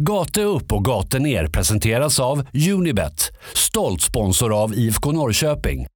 Gate upp och gate ner presenteras av Unibet, stolt sponsor av IFK Norrköping.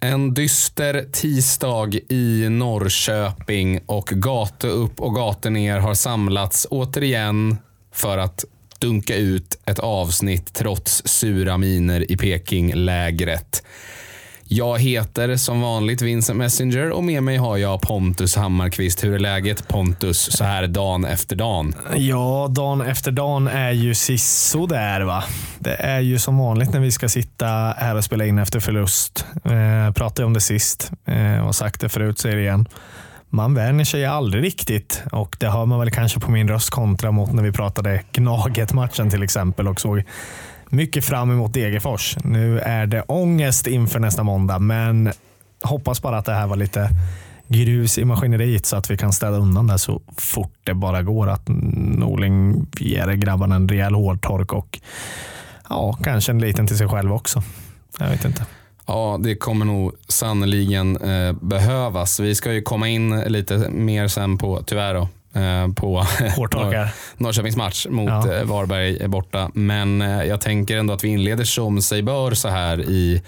En dyster tisdag i Norrköping och gate upp och gate ner har samlats återigen för att dunka ut ett avsnitt trots sura miner i Peking-lägret. Jag heter som vanligt Vincent Messenger och med mig har jag Pontus Hammarkvist. Hur är läget Pontus så här dagen efter dagen? Ja, dagen efter dagen är ju där va. Det är ju som vanligt när vi ska sitta här och spela in efter förlust. Eh, pratade om det sist eh, och sagt det förut, säger det igen. Man vänjer sig aldrig riktigt och det hör man väl kanske på min röst kontra mot när vi pratade Gnaget-matchen till exempel och såg mycket fram emot Degerfors. Nu är det ångest inför nästa måndag, men hoppas bara att det här var lite grus i maskineriet så att vi kan städa undan det så fort det bara går. Att Norling ger grabbarna en rejäl hårtork och ja, kanske en liten till sig själv också. Jag vet inte. Ja, det kommer nog sannoliken eh, behövas. Vi ska ju komma in lite mer sen på, tyvärr då, på Hårtorkar. Norrköpings match mot Ja. eh, Varberg borta. Men eh, jag tänker ändå att vi inleder som sig bör så här i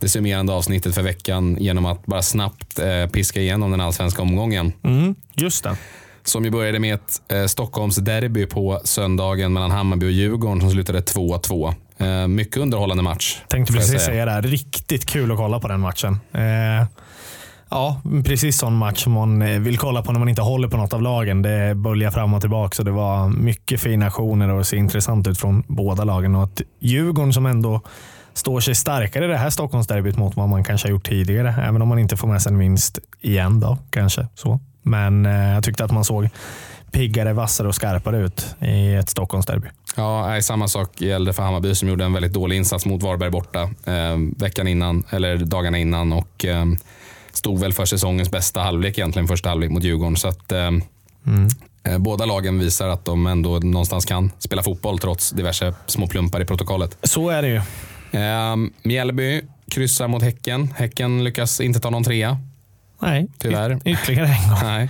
det summerande avsnittet för veckan genom att bara snabbt eh, piska igenom den allsvenska omgången. Mm, just det. Som ju började med ett eh, Stockholms derby på söndagen mellan Hammarby och Djurgården som slutade 2-2. Eh, mycket underhållande match. Tänkte precis säga. säga det. här. Riktigt kul att kolla på den matchen. Eh, ja, precis sån match som man eh, vill kolla på när man inte håller på något av lagen. Det böljar fram och tillbaka så det var mycket fina aktioner och det ser intressant ut från båda lagen. Och att Djurgården som ändå står sig starkare i det här Stockholmsderbyt mot vad man kanske har gjort tidigare. Även om man inte får med sig en vinst igen då kanske. så. Men eh, jag tyckte att man såg piggare, vassare och skarpare ut i ett Stockholmsderby. Ja, nej, samma sak gällde för Hammarby som gjorde en väldigt dålig insats mot Varberg borta eh, veckan innan, eller dagarna innan och eh, stod väl för säsongens bästa halvlek egentligen, första halvlek mot Djurgården. Så att, eh, eh, båda lagen visar att de ändå någonstans kan spela fotboll trots diverse små plumpar i protokollet. Så är det ju. Eh, Mjällby kryssar mot Häcken. Häcken lyckas inte ta någon trea. Nej, Tyvärr. ytterligare en gång. Nej.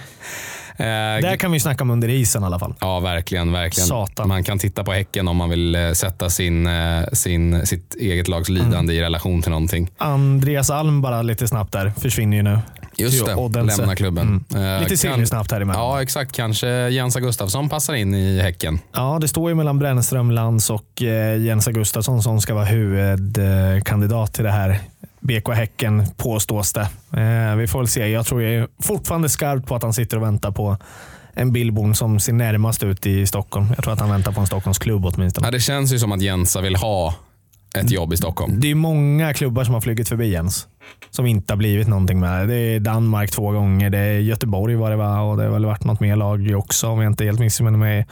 Eh, Där kan vi snacka om under isen i alla fall. Ja, verkligen. verkligen. Satan. Man kan titta på Häcken om man vill eh, sätta sin, eh, sin, sitt eget lags lidande i relation till någonting. Andreas Alm bara lite snabbt där, försvinner ju nu. Just det, Odense. lämna klubben. Mm. Lite kan- silly snabbt här emellan. Ja, exakt. Kanske Jensa Gustafsson passar in i Häcken. Ja, det står ju mellan Brännström, Lantz och eh, Jens Gustafsson som ska vara huvudkandidat till det här. BK Häcken påstås det. Eh, vi får väl se. Jag tror jag är fortfarande skarpt på att han sitter och väntar på en Billborn som ser närmast ut i Stockholm. Jag tror att han väntar på en Stockholmsklubb åtminstone. Ja, det känns ju som att Jensa vill ha ett jobb i Stockholm. Det är många klubbar som har flugit förbi Jens. Som inte har blivit någonting med. Det är Danmark två gånger, det är Göteborg var det va och det har väl varit något mer lag också om jag inte helt missminner mig.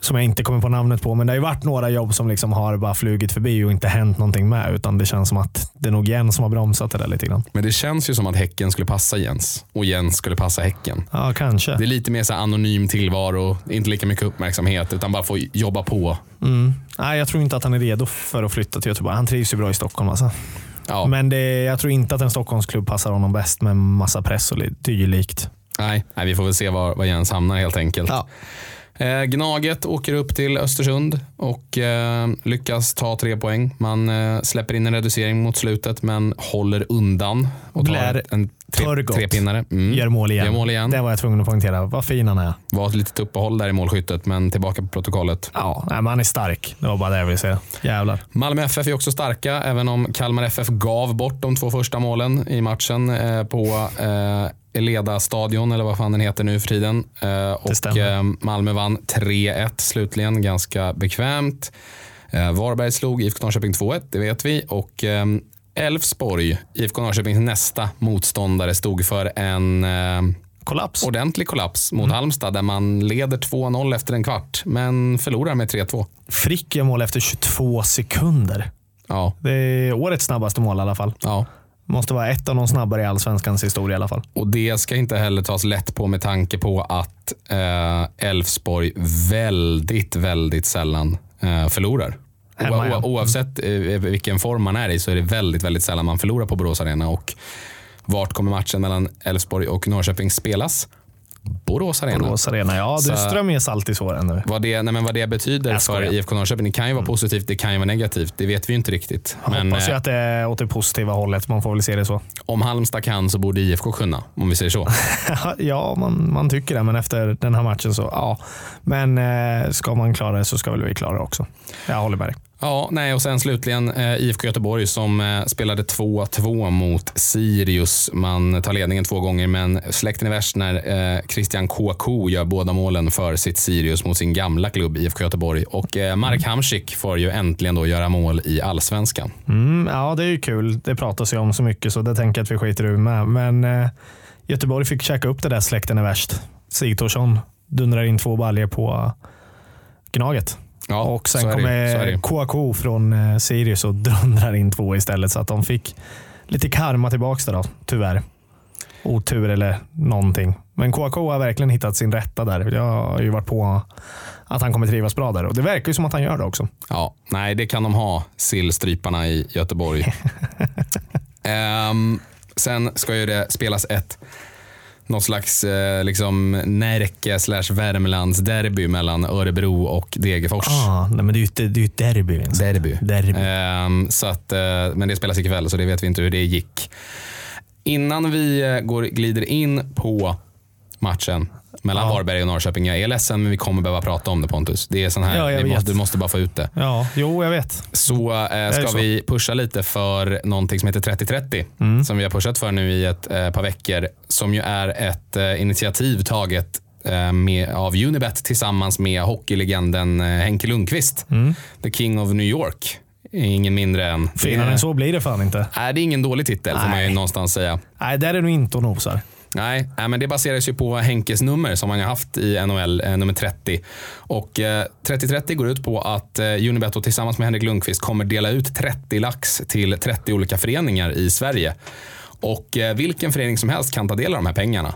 Som jag inte kommer på namnet på, men det har ju varit några jobb som liksom har bara flugit förbi och inte hänt någonting med. Utan det känns som att det är nog Jens som har bromsat det där lite grann. Men det känns ju som att Häcken skulle passa Jens och Jens skulle passa Häcken. Ja, kanske. Det är lite mer så anonym tillvaro, inte lika mycket uppmärksamhet utan bara få jobba på. Mm. Nej, jag tror inte att han är redo för att flytta till Göteborg. Han trivs ju bra i Stockholm. Alltså. Ja, Men det, jag tror inte att en Stockholmsklubb passar honom bäst med massa press och li- dylikt. nej, nej, vi får väl se var, var Jens hamnar helt enkelt. Ja. Eh, Gnaget åker upp till Östersund och eh, lyckas ta tre poäng. Man eh, släpper in en reducering mot slutet men håller undan och tar Blair en tre, tre pinnare. Mm. Gör mål igen. Gör mål igen. Det var jag tvungen att poängtera. Vad fin han är. Var ett litet uppehåll där i målskyttet men tillbaka på protokollet. Ja, men han är stark. Det var bara det jag ville säga. Jävlar. Malmö FF är också starka, även om Kalmar FF gav bort de två första målen i matchen eh, på eh, Eleda stadion eller vad fan den heter nu för tiden. Eh, och eh, Malmö vann 3-1 slutligen, ganska bekvämt. Varberg slog IFK Norrköping 2-1, det vet vi. Och Elfsborg, IFK Norrköpings nästa motståndare, stod för en eh, Kollaps. ordentlig kollaps Mm. mot Halmstad där man leder 2-0 efter en kvart, men förlorar med 3-2. Frick gör mål efter 22 sekunder. Ja, Det är årets snabbaste mål i alla fall. ja. Måste vara ett av de snabbare i allsvenskans historia i alla fall. Och det ska inte heller tas lätt på med tanke på att eh, Elfsborg väldigt, väldigt sällan eh, förlorar. Hemma, ja. oavsett eh, vilken form man är i så är det väldigt, väldigt sällan man förlorar på Borås Arena. Och vart kommer matchen mellan Elfsborg och Norrköping spelas? Borås Arena. Borås Arena. Ja, du Så- ström är salt i såren nu. Vad det, nej men vad det betyder för. Mm. IFK Norrköping, det kan ju vara positivt, det kan ju vara negativt. Det vet vi ju inte riktigt. Jag Men hoppas ju eh, att det är åt det positiva hållet. Man får väl se det så. om Halmstad kan så borde IFK kunna, om vi säger så. ja, man, man tycker det, men efter den här matchen så ja. Men eh, ska man klara det så ska väl vi klara det också. Jag håller med dig. Ja, nej, och sen slutligen eh, IFK Göteborg som eh, spelade 2-2 mot Sirius. Man tar ledningen två gånger, men släkten är värst när eh, Christian Kouakou gör båda målen för sitt Sirius mot sin gamla klubb IFK Göteborg. Och eh, Mark Hamsik får ju äntligen då göra mål i allsvenskan. Mm, ja, det är ju kul. Det pratas ju om så mycket så det tänker jag att vi skiter ur med. Men eh, Göteborg fick käka upp det där släkten är värst. Sigthorsson dundrar in två baljor på eh, Gnaget. Ja, och sen kommer. Kouakou från eh, Sirius och dundrar in två istället. Så att de fick lite karma tillbaka där då, tyvärr. Otur eller någonting. Men Kouakou har verkligen hittat sin rätta där. Jag har ju varit på att han kommer trivas bra där och det verkar ju som att han gör det också. Ja, nej, det kan de ha, sillstryparna i Göteborg. Ehm, sen ska ju det spelas ett någon slags eh, liksom Närke slash Värmlands derby mellan Örebro och Degerfors. Ah, nej, men det är ju ett, det är ju ett derby. Vincent. Derby. derby. Ehm, så att, eh, men det spelas ikväll så det vet vi inte hur det gick. Innan vi eh, går, glider in på matchen mellan Ja. Varberg och Norrköping. Jag är ledsen men vi kommer behöva prata om det Pontus. Det är sån här, Ja, måste, du måste bara få ut det. Ja, jo jag vet. Så är ska så. vi pusha lite för någonting som heter 3030. Mm. Som vi har pushat för nu i ett eh, par veckor. Som ju är ett eh, initiativ taget med, av Unibet tillsammans med hockeylegenden Henke Lundqvist. The King of New York. Ingen mindre än... Finare än så blir det fan inte. är det är ingen dålig titel får man ju Nej. någonstans säga. Nej, där är du inte och nosar. Nej, men det baseras ju på Henkes nummer som han har haft i NHL, eh, nummer 30. Och eh, 3030 går ut på att eh, Unibet och tillsammans med Henrik Lundqvist kommer dela ut 30 lax till 30 olika föreningar i Sverige. Och eh, vilken förening som helst kan ta del av de här pengarna.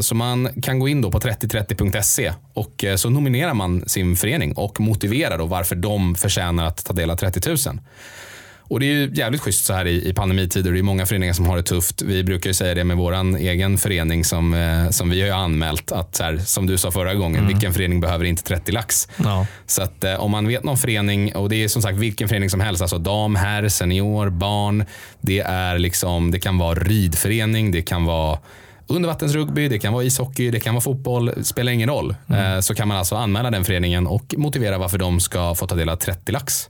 Så man kan gå in då på 3030.se och så nominerar man sin förening och motiverar då varför de förtjänar att ta del av 30 000. Och det är ju jävligt schysst så här i, i pandemitider. Det är många föreningar som har det tufft. Vi brukar ju säga det med vår egen förening som, eh, som vi har anmält. Att här, som du sa förra gången, vilken förening behöver inte 30 lax? Ja. Så att eh, om man vet någon förening, och det är som sagt vilken förening som helst, alltså dam, herr, senior, barn. Det, är liksom, det kan vara ridförening, det kan vara undervattensrugby, det kan vara ishockey, det kan vara fotboll, spelar ingen roll. Eh, så kan man alltså anmäla den föreningen och motivera varför de ska få ta del av 30 lax.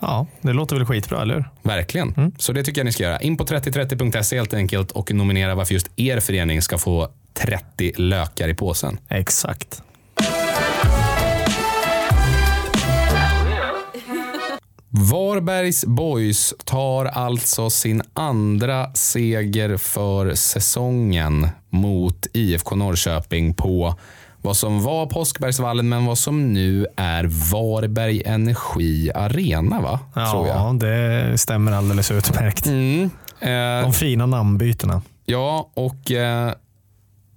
Ja, det låter väl skitbra, eller hur? Verkligen. Så det tycker jag ni ska göra. In på 3030.se helt enkelt och nominera varför just er förening ska få 30 lökar i påsen. Exakt. Varbergs Boys tar alltså sin andra seger för säsongen mot IFK Norrköping på vad som var Påskbergsvallen men vad som nu är Varberg Energi Arena va? Tror jag. Ja, det stämmer alldeles utmärkt. Mm. Eh, De fina namnbytena. Ja, och eh,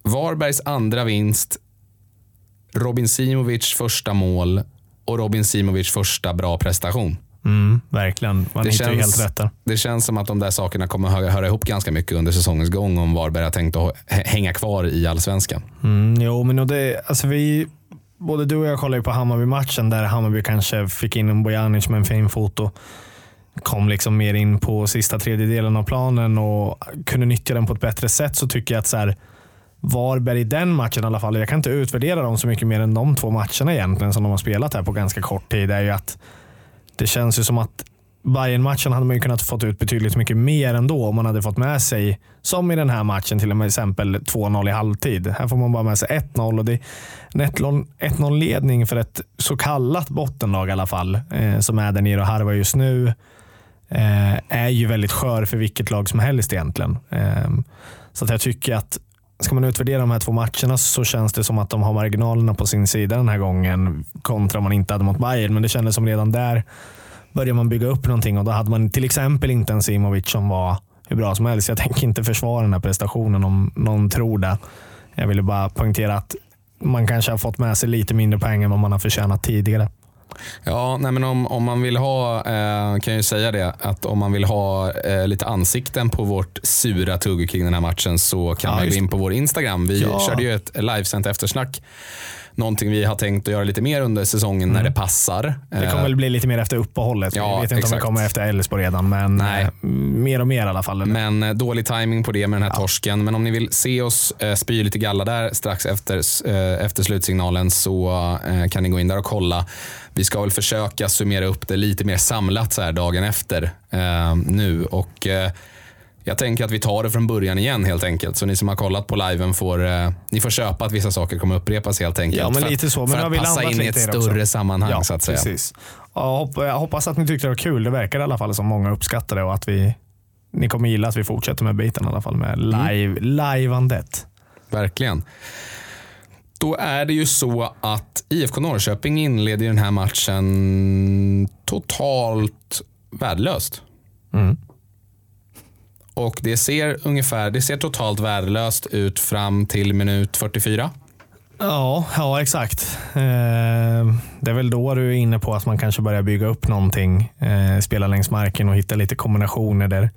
Varbergs andra vinst. Robin Simovic första mål och Robin Simovic första bra prestation. Mm, verkligen. Man Det känns- helt rätt där. Det känns som att de där sakerna kommer höra, höra ihop ganska mycket under säsongens gång om Varberg har tänkt att hänga kvar i allsvenskan. Mm, jo, men det, alltså vi, både du och jag kollade ju på Hammarby-matchen där Hammarby kanske fick in en Bojanic med en fin foto. Kom liksom mer in på sista tredjedelen av planen och kunde nyttja den på ett bättre sätt så tycker jag att så här, Varberg i den matchen i alla fall, jag kan inte utvärdera dem så mycket mer än de två matcherna egentligen som de har spelat här på ganska kort tid. är ju att det känns ju som att bayern matchen hade man ju kunnat fått ut betydligt mycket mer ändå om man hade fått med sig, som i den här matchen, till exempel 2-0 i halvtid. Här får man bara med sig 1-0 och det är en 1-0-ledning för ett så kallat bottenlag i alla fall, eh, som är där nere och harvar just nu, eh, är ju väldigt skör för vilket lag som helst egentligen. Eh, så att jag tycker att Ska man utvärdera de här två matcherna så känns det som att de har marginalerna på sin sida den här gången kontra om man inte hade mot Bayern. Men det kändes som redan där började man bygga upp någonting och då hade man till exempel inte en Simovic som var hur bra som helst. Jag tänker inte försvara den här prestationen om någon tror det. Jag ville bara poängtera att man kanske har fått med sig lite mindre poäng än vad man har förtjänat tidigare. Ja, nej men om, om man vill ha, eh, kan jag ju säga det, att om man vill ha eh, lite ansikten på vårt sura tugg kring den här matchen så kan Ja, man gå in på vår Instagram. Vi Ja. körde ju ett livesänt eftersnack. Någonting vi har tänkt att göra lite mer under säsongen när det passar. Mm. Det kommer Eh, väl bli lite mer efter uppehållet. Ja, jag vet inte om exakt. det kommer efter Elfsborg redan, men Nej. eh, mer och mer i alla fall. Men eh, dålig timing på det med den här torsken. Men om ni vill se oss spy lite galla där strax efter, efter slutsignalen så kan ni gå in där och kolla. Vi ska väl försöka summera upp det lite mer samlat så här dagen efter nu. Och jag tänker att vi tar det från början igen helt enkelt. Så ni som har kollat på liven får, eh, ni får köpa att vissa saker kommer upprepas helt enkelt. Ja, men för lite att, så. Men för att vi passa in i ett större sammanhang ja, så att säga. Precis. Jag hoppas att ni tyckte det var kul. Det verkar i alla fall som många uppskattar det och att vi, ni kommer gilla att vi fortsätter med biten i alla fall med Mm. live, liveandet. Verkligen. Då är det ju så att IFK Norrköping inleder den här matchen totalt värdelöst. Mm. Och det ser ungefär, det ser totalt värdelöst ut fram till minut 44. Ja, ja exakt. Eh, det är väl då du är inne på att man kanske börjar bygga upp någonting. Eh, spela längs marken och hitta lite kombinationer där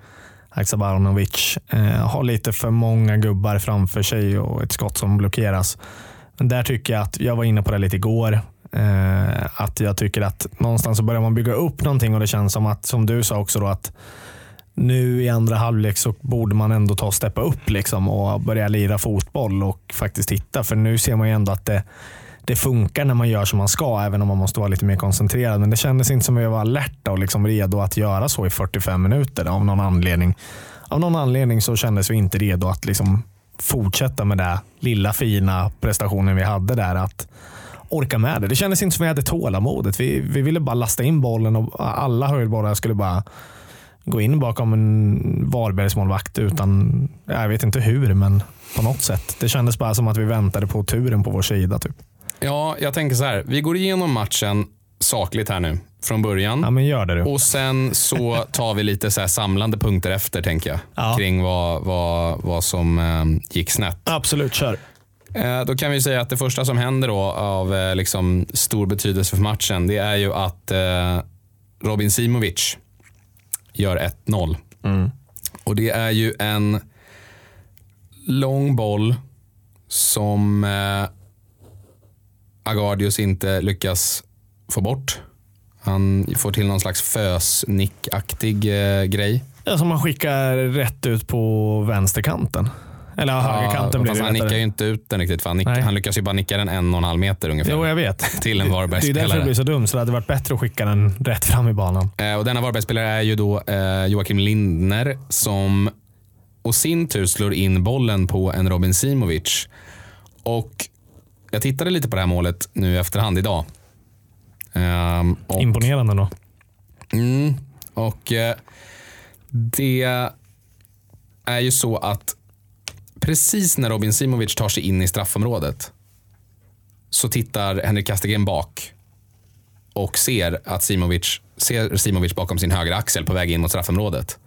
Aksabaronovic eh, har lite för många gubbar framför sig och ett skott som blockeras. Men där tycker jag att, jag var inne på det lite igår, eh, att jag tycker att någonstans så börjar man bygga upp någonting och det känns som att, som du sa också då, att nu i andra halvlek så borde man ändå ta och steppa upp liksom och börja lira fotboll och faktiskt hitta. För nu ser man ju ändå att det, det funkar när man gör som man ska, även om man måste vara lite mer koncentrerad. Men det kändes inte som att jag var alerta och liksom redo att göra så i 45 minuter av någon anledning. Av någon anledning så kändes vi inte redo att liksom fortsätta med den lilla fina prestationen vi hade där. Att orka med det. Det kändes inte som att vi hade tålamodet. Vi, vi ville bara lasta in bollen och alla höjdbollar skulle bara gå in bakom en Varbergsmålvakt utan, jag vet inte hur, men på något sätt. Det kändes bara som att vi väntade på turen på vår sida. Typ. Ja, jag tänker så här. Vi går igenom matchen sakligt här nu från början. Ja, men gör det du. Och sen så tar vi lite så samlande punkter efter tänker jag. Ja. Kring vad, vad, vad som eh, gick snett. Absolut, kör. Eh, Då kan vi säga att det första som händer då av eh, liksom stor betydelse för matchen, det är ju att eh, Robin Simovic gör 1-0. Och det är ju en lång boll som eh, Agardius inte lyckas få bort. Han får till någon slags fösnickaktig eh, grej. Ja, som man skickar rätt ut på vänsterkanten. Eller ja, högerkanten blir det han nickar ju inte ut den riktigt. För han, nick, han lyckas ju bara nicka den en och en halv meter ungefär. Jo, jag vet. till en Det är därför det blir så dumt. Så det hade varit bättre att skicka den rätt fram i banan. Eh, och denna Varbergsspelare är ju då eh, Joakim Lindner som och sin tur slår in bollen på en Robin Simovic. Och jag tittade lite på det här målet nu i efterhand idag. Ehm, och, Imponerande då. Mm, och eh, det är ju så att precis när Robin Simovic tar sig in i straffområdet så tittar Henrik Kastegren bak och ser att Simovic, ser Simovic bakom sin högra axel på väg in mot straffområdet.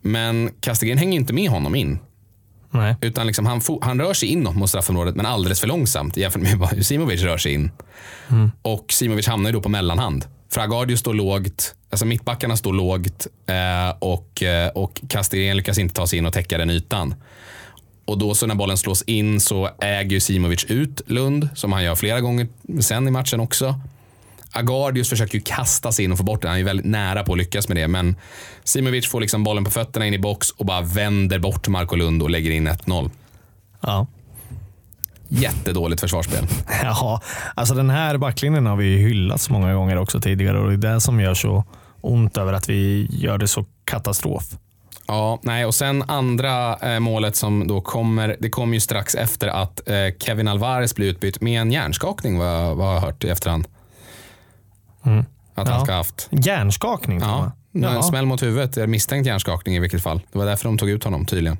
Men Kastegren hänger inte med honom in. Nej. Utan liksom han, han rör sig inåt mot straffområdet men alldeles för långsamt jämfört med hur Simovic rör sig in. Och Simovic hamnar ju då på mellanhand. Fragardius står lågt, alltså mittbackarna står lågt eh, och, eh, och Castellén lyckas inte ta sig in och täcka den ytan. Och då så när bollen slås in så äger ju Simovic ut Lund, som han gör flera gånger sen i matchen också. Agardius försöker ju kasta sig in och få bort den. Han är ju väldigt nära på att lyckas med det. Men Simovic får liksom bollen på fötterna in i box och bara vänder bort Marco Lund och lägger in 1-0. Ja. Jättedåligt försvarsspel. Ja, alltså den här backlinjen har vi hyllat så många gånger också tidigare och det är det som gör så ont över att vi gör det så katastrof. Ja, nej, och sen andra eh, målet som då kommer, det kommer ju strax efter att eh, Kevin Alvarez blir utbytt med en hjärnskakning vad, vad jag har hört i efterhand. Mm. Att han Ja. ska ha haft. Hjärnskakning Ja, en smäll mot huvudet, misstänkt hjärnskakning i vilket fall. Det var därför de tog ut honom tydligen.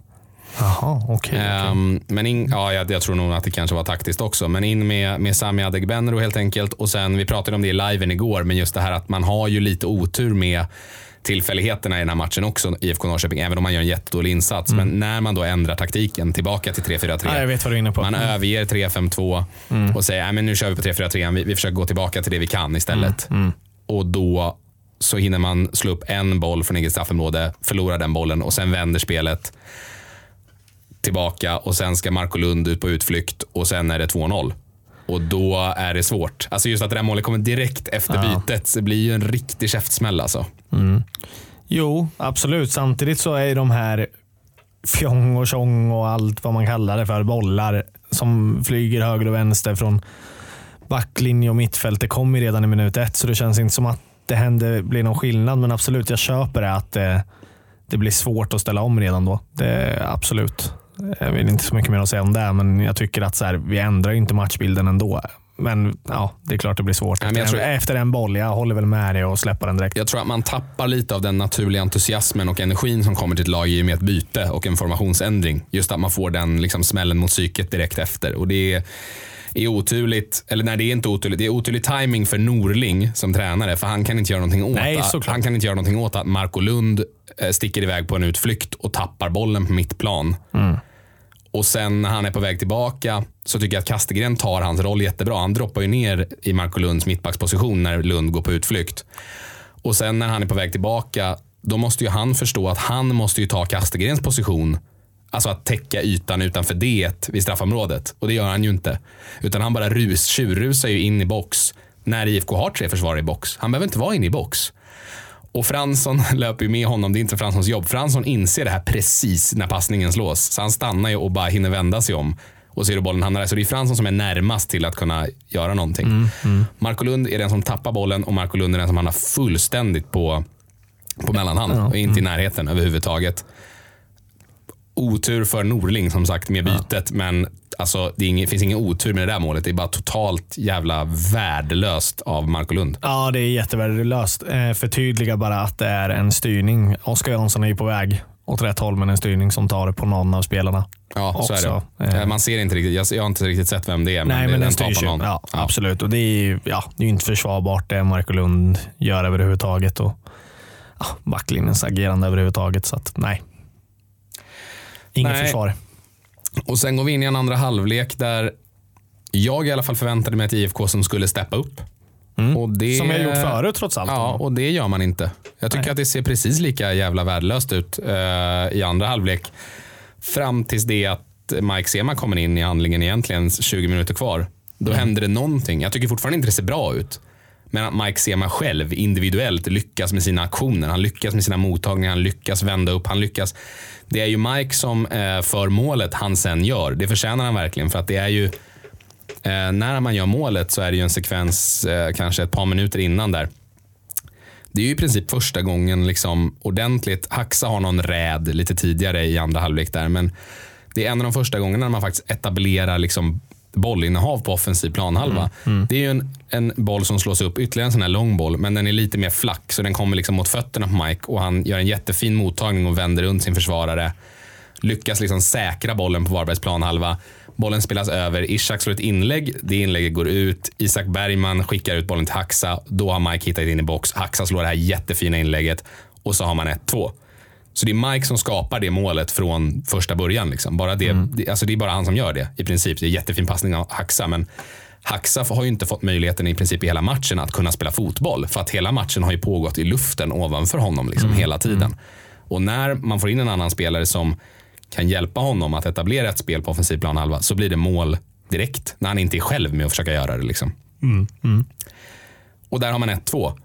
Jaha, okej. Ehm, men in, ja, jag, jag tror nog att det kanske var taktiskt också. Men in med, med Sami Adegbenro helt enkelt. Och sen, vi pratade om det i liven igår, men just det här att man har ju lite otur med tillfälligheterna i den här matchen också, IFK Norrköping, även om man gör en jättedålig insats. Men när man då ändrar taktiken tillbaka till 3-4-3. Ja, jag vet vad du är inne på. Man överger 3-5-2 och säger att nu kör vi på 3-4-3. Vi, vi försöker gå tillbaka till det vi kan istället. Och då så hinner man slå upp en boll från eget straffområde, förlorar den bollen och sen vänder spelet tillbaka och sen ska Marco Lund ut på utflykt och sen är det 2-0. Och då är det svårt. Alltså just att det där målet kommer direkt efter Ja. bytet. Blir ju en riktig käftsmäll alltså. Jo, absolut. Samtidigt så är ju de här fjong och tjong och allt vad man kallar det för, bollar som flyger höger och vänster från backlinje och mittfält. Det kommer ju redan i minut ett, så det känns inte som att det händer, blir någon skillnad. Men absolut, jag köper det att det, det blir svårt att ställa om redan då. Det, absolut. Jag vill inte så mycket mer att säga om det, men jag tycker att så här, vi ändrar ju inte matchbilden ändå. Men ja, det är klart det blir svårt. Nej, efter, tror- en, efter en boll, jag håller väl med dig och släppa den direkt. Jag tror att man tappar lite av den naturliga entusiasmen och energin som kommer till ett lag i och med ett byte och en formationsändring. Just att man får den liksom smällen mot psyket direkt efter. Och det är, är oturligt, eller nej det är inte oturligt, det är oturlig timing för Norling som tränare för han kan inte göra någonting åt, Nej, att, han kan inte göra någonting åt att Marco Lund eh, sticker iväg på en utflykt och tappar bollen på mittplan. Och sen när han är på väg tillbaka så tycker jag att Kastegren tar hans roll jättebra. Han droppar ju ner i Marco Lunds mittbacksposition när Lund går på utflykt. Och sen när han är på väg tillbaka, då måste ju han förstå att han måste ju ta Kastegrens position. Alltså att täcka ytan utanför D vid straffområdet. Och det gör han ju inte. Utan han bara rus, tjurrusar ju in i box när IFK har tre försvarare i box. Han behöver inte vara inne i box. Och Fransson löper ju med honom, det är inte Franssons jobb. Fransson inser det här precis när passningen slås. Så han stannar ju och bara hinner vända sig om. Och ser hur bollen hamnar där. Så det är Fransson som är närmast till att kunna göra någonting. Marco Lund är den som tappar bollen och Marco Lund är den som hamnar fullständigt på, på mellanhand. Och inte i närheten överhuvudtaget. Otur för Norling som sagt med bytet. Men alltså, det är ingen, finns ingen otur med det där målet. Det är bara totalt jävla värdelöst av Marco Lund. Ja, det är jättevärdelöst. Eh, förtydliga bara att det är en styrning. Oskar Jansson är ju på väg åt rätt håll, men en styrning som tar det på någon av spelarna. Ja, så är också. det. Eh. Eh, Man ser inte riktigt, jag, har inte riktigt sett vem det är. Nej, det- men den tar styrs ju. någon. Ja, Absolut. Och det är ju ja, det är inte försvarbart det Marco Lund gör överhuvudtaget. Och, ja, backlinjens agerande överhuvudtaget. Så att, nej. Inget Nej. försvar. Och sen går vi in i en andra halvlek där jag i alla fall förväntade mig ett IFK som skulle steppa upp. Och det, Mm. Som jag gjort förut trots allt. Ja, och det gör man inte. Jag tycker Nej. att det ser precis lika jävla värdelöst ut eh, i andra halvlek. Fram tills det att Mike Sema kommer in i handlingen egentligen 20 minuter kvar. Då Mm. händer det någonting. Jag tycker fortfarande inte det ser bra ut. Men att Mike Sema själv individuellt lyckas med sina aktioner. Han lyckas med sina mottagningar, han lyckas vända upp, han lyckas. Det är ju Mike som eh, för målet han sen gör. Det förtjänar han verkligen för att det är ju eh, när man gör målet så är det ju en sekvens eh, kanske ett par minuter innan där. Det är ju i princip första gången liksom ordentligt. Haxa har någon räd lite tidigare i andra halvlek där, men det är en av de första gångerna man faktiskt etablerar liksom bollinnehav på offensiv planhalva. Det är ju en, en boll som slås upp, ytterligare en sån här lång boll, men den är lite mer flack så den kommer liksom mot fötterna på Mike och han gör en jättefin mottagning och vänder runt sin försvarare. Lyckas liksom säkra bollen på Varbergs planhalva. Bollen spelas över, Ishak slår ett inlägg, det inlägget går ut. Isak Bergman skickar ut bollen till Haxa. Då har Mike hittat in i box. Haxa slår det här jättefina inlägget och så har man 1-2. Så det är Mike som skapar det målet från första början. Liksom. Bara det, det, alltså det är bara han som gör det i princip. Det är jättefin passning av Haxa, men Haxa har ju inte fått möjligheten i princip i hela matchen att kunna spela fotboll. För att hela matchen har ju pågått i luften ovanför honom liksom, hela tiden. Och när man får in en annan spelare som kan hjälpa honom att etablera ett spel på offensiv planhalva så blir det mål direkt. När han inte är själv med att försöka göra det. Liksom. Och där har man 1-2.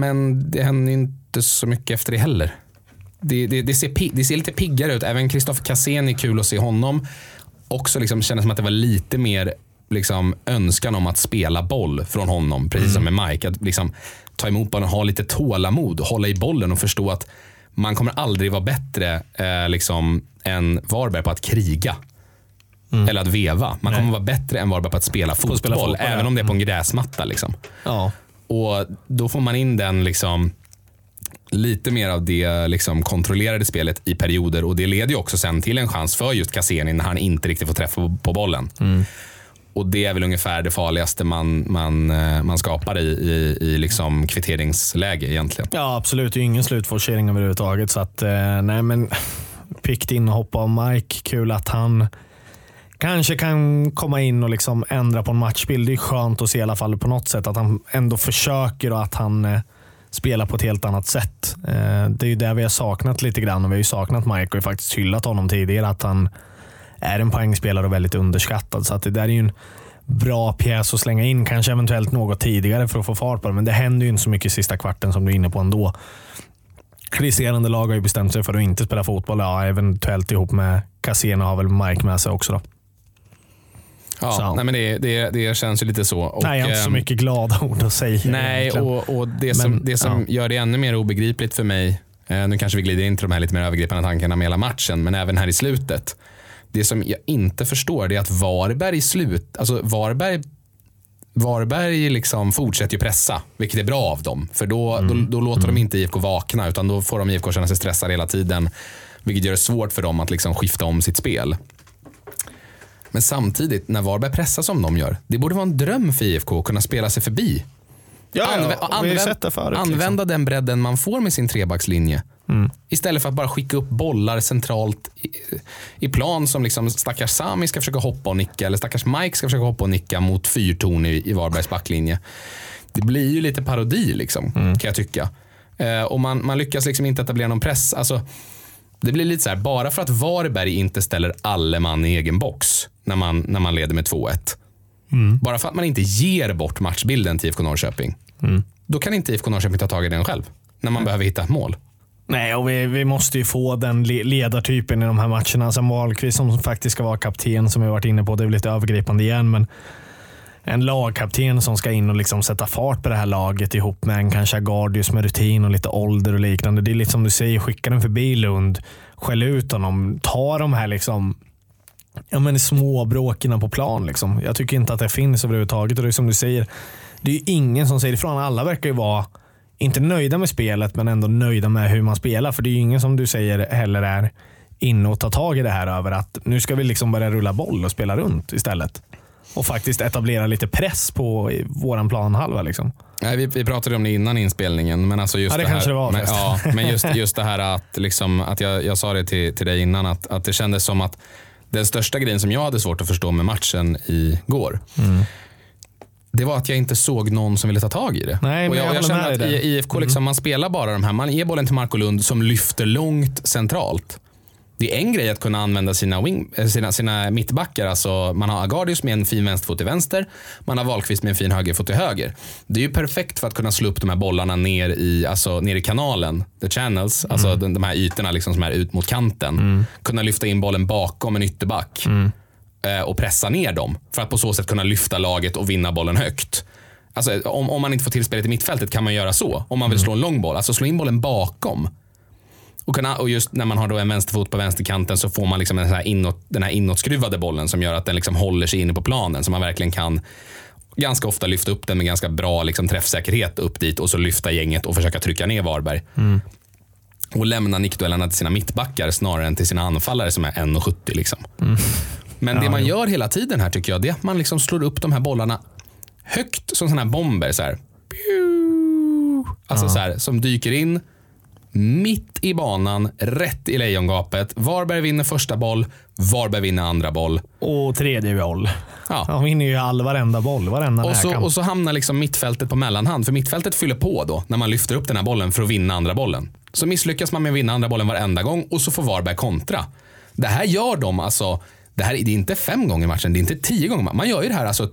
Men det händer inte så mycket efter det heller. Det, det, det, ser, det ser lite piggare ut. Även Kristoffer Cassén är kul att se honom. Också liksom kändes som att det var lite mer liksom, önskan om att spela boll från honom. Precis som med Mike. Att liksom, ta emot bollen, ha lite tålamod, hålla i bollen och förstå att man kommer aldrig vara bättre eh, liksom, än Varberg på att kriga. Eller att veva. Man kommer vara bättre än Varberg på att spela fotboll. spela fotboll, även ja. om det är på en gräsmatta. Liksom. Ja. Och då får man in den liksom lite mer av det liksom kontrollerade spelet i perioder och det leder ju också sen till en chans för just Cassini när han inte riktigt får träffa på- bollen. Och det är väl ungefär det farligaste man, man, eh, man skapar i, i, i liksom kvitteringsläge egentligen. Ja, absolut. Det är ju ingen slutforcering överhuvudtaget. Så att, eh, nej, men Pikt inhopp av Mike. Kul att han kanske kan komma in och liksom ändra på en matchbild. Det är skönt att se i alla fall på något sätt att han ändå försöker och att han spela på ett helt annat sätt. Eh, det är ju det vi har saknat lite grann och vi har ju saknat Mike och faktiskt hyllat honom tidigare. Att han är en poängspelare och väldigt underskattad. Så att det där är ju en bra pjäs att slänga in. Kanske eventuellt något tidigare för att få fart på det, men det händer ju inte så mycket i sista kvarten som du är inne på ändå. Resterande lag har ju bestämt sig för att inte spela fotboll. Ja, eventuellt ihop med Casena har väl Mike med sig också. Då. Ja, nej, men det, det, det känns ju lite så. Och, nej, jag har inte så ehm, mycket glada ord att säga. Nej, egentligen. och, och det som, Men, det som ja. gör det ännu mer obegripligt för mig, eh, nu kanske vi glider in till de här lite mer övergripande tankarna med hela matchen, men även här i slutet. Det som jag inte förstår är att Varberg i slut, alltså Varberg Varberg liksom fortsätter ju pressa, vilket är bra av dem. För då, då, då låter de inte IFK vakna, utan då får de IFK känna sig stressade hela tiden. Vilket gör det svårt för dem att liksom skifta om sitt spel. Men samtidigt, när Varberg pressar som de gör, det borde vara en dröm för IFK att kunna spela sig förbi. ja, Anvä- ja, det förut. liksom. använda den bredden man får med sin trebackslinje. Istället för att bara skicka upp bollar centralt i, i plan som liksom stackars Sami ska försöka hoppa och nicka eller stackars Mike ska försöka hoppa och nicka mot fyrtorn i, i Varbergs backlinje. Det blir ju lite parodi liksom, kan jag tycka. Eh, och man, man lyckas liksom inte etablera någon press. Alltså, det blir lite så här, bara för att Varberg inte ställer alle man i egen box när man, när man leder med 2-1. Bara för att man inte ger bort matchbilden till IFK Norrköping. Då kan inte IFK Norrköping ta tag i den själv. När man behöver hitta ett mål. Nej, och vi, vi måste ju få den le- ledartypen i de här matcherna. Sen Wahlqvist som faktiskt ska vara kapten, som vi varit inne på. Det är väl lite övergripande igen, men en lagkapten som ska in och liksom sätta fart på det här laget ihop med en kanske Agardius med rutin och lite ålder och liknande. Det är lite som du säger, skicka den förbi Lund, skäll ut honom, ta de här liksom ja, men små på plan. Liksom. Jag tycker inte att det finns överhuvudtaget. Och det är som du säger, det är ju ingen som säger ifrån. Alla verkar ju vara, inte nöjda med spelet, men ändå nöjda med hur man spelar. För det är ju ingen som du säger heller är inne och tar tag i det här över att nu ska vi liksom börja rulla boll och spela runt istället. Och faktiskt etablera lite press på våran planhalva. Liksom. Nej, vi, vi pratade om det innan inspelningen. Men alltså just Ja, det här, kanske det var men, ja, men just, just det här att, liksom, att jag, jag sa det till, till dig innan, att, att det kändes som att den största grejen som jag hade svårt att förstå med matchen igår, Mm. det var att jag inte såg någon som ville ta tag i det. Nej, och jag, jag jag kände att. Mm. i IFK, liksom, man spelar bara de här, man ger bollen till Marco Lund som lyfter långt centralt. Det är en grej att kunna använda sina, wing, eh, sina, sina mittbackar. Alltså man har Agardius med en fin vänsterfot till vänster. Man har Wahlqvist med en fin högerfot till höger. Det är ju perfekt för att kunna slå upp de här bollarna ner i, alltså, ner i kanalen. The channels. Alltså de, de här ytorna liksom som är ut mot kanten. Kunna lyfta in bollen bakom en ytterback. eh, Och pressa ner dem. För att på så sätt kunna lyfta laget och vinna bollen högt. Alltså, om, om man inte får tillspelet i mittfältet kan man göra så. Om man vill slå en lång boll. Alltså slå in bollen bakom. Och, kunna, och just när man har då en vänsterfot på vänsterkanten så får man liksom den, här inåt, den här inåtskruvade bollen som gör att den liksom håller sig inne på planen. Så man verkligen kan ganska ofta lyfta upp den med ganska bra liksom, träffsäkerhet upp dit och så lyfta gänget och försöka trycka ner Varberg. Och lämna nickduellerna till sina mittbackar snarare än till sina anfallare som är 1,70. Liksom. Men det man gör hela tiden här tycker jag det är att man liksom slår upp de här bollarna högt som sådana här bomber. Så här. Alltså så här, som dyker in mitt i banan, rätt i lejongapet. Varberg vinner första boll, Varberg vinner andra boll. Och tredje boll. Ja. Han vinner ju all varenda boll, varenda Och så, och så hamnar liksom mittfältet på mellanhand. För mittfältet fyller på då när man lyfter upp den här bollen för att vinna andra bollen. Så misslyckas man med att vinna andra bollen varenda gång och så får Varberg kontra. Det här gör de alltså det, här, det är inte fem gånger matchen, det är inte tio gånger. Man gör ju det här alltså eh,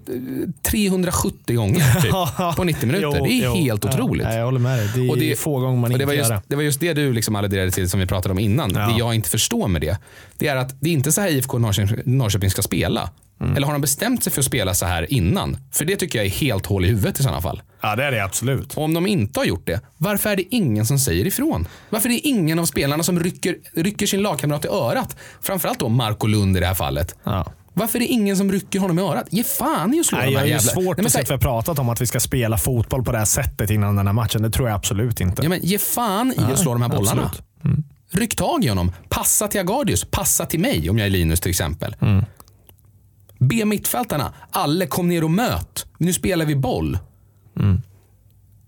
370 gånger typ, på 90 minuter. Jo, det är jo. helt Ja, otroligt. nej, jag håller med dig. Det är Och det- få gånger man det, inte var just, gör det. det var just det du liksom alluderade till som vi pratade om innan. Ja. Det jag inte förstår med det, det är att det är inte så här IFK Norrköping, Norrköping ska spela. Mm. Eller har de bestämt sig för att spela så här innan? För det tycker jag är helt hål i huvudet i sådana fall. Ja, det är det absolut. Och om de inte har gjort det, varför är det ingen som säger ifrån? Varför är det ingen av spelarna som rycker, rycker sin lagkamrat i örat? Framförallt då Marco Lund i det här fallet. Ja. Varför är det ingen som rycker honom i örat? Ge fan i att slå Nej, de här är ju jävla... svårt Nej, men att se för jag har pratat om att vi ska spela fotboll på det här sättet innan den här matchen. Det tror jag absolut inte. Ja, men ge fan i att slå de här bollarna. Mm. Ryck tag i honom. Passa till Agardius. Passa till mig om jag är Linus till exempel. Mm. Be mittfältarna, alla kom ner och möt. Nu spelar vi boll.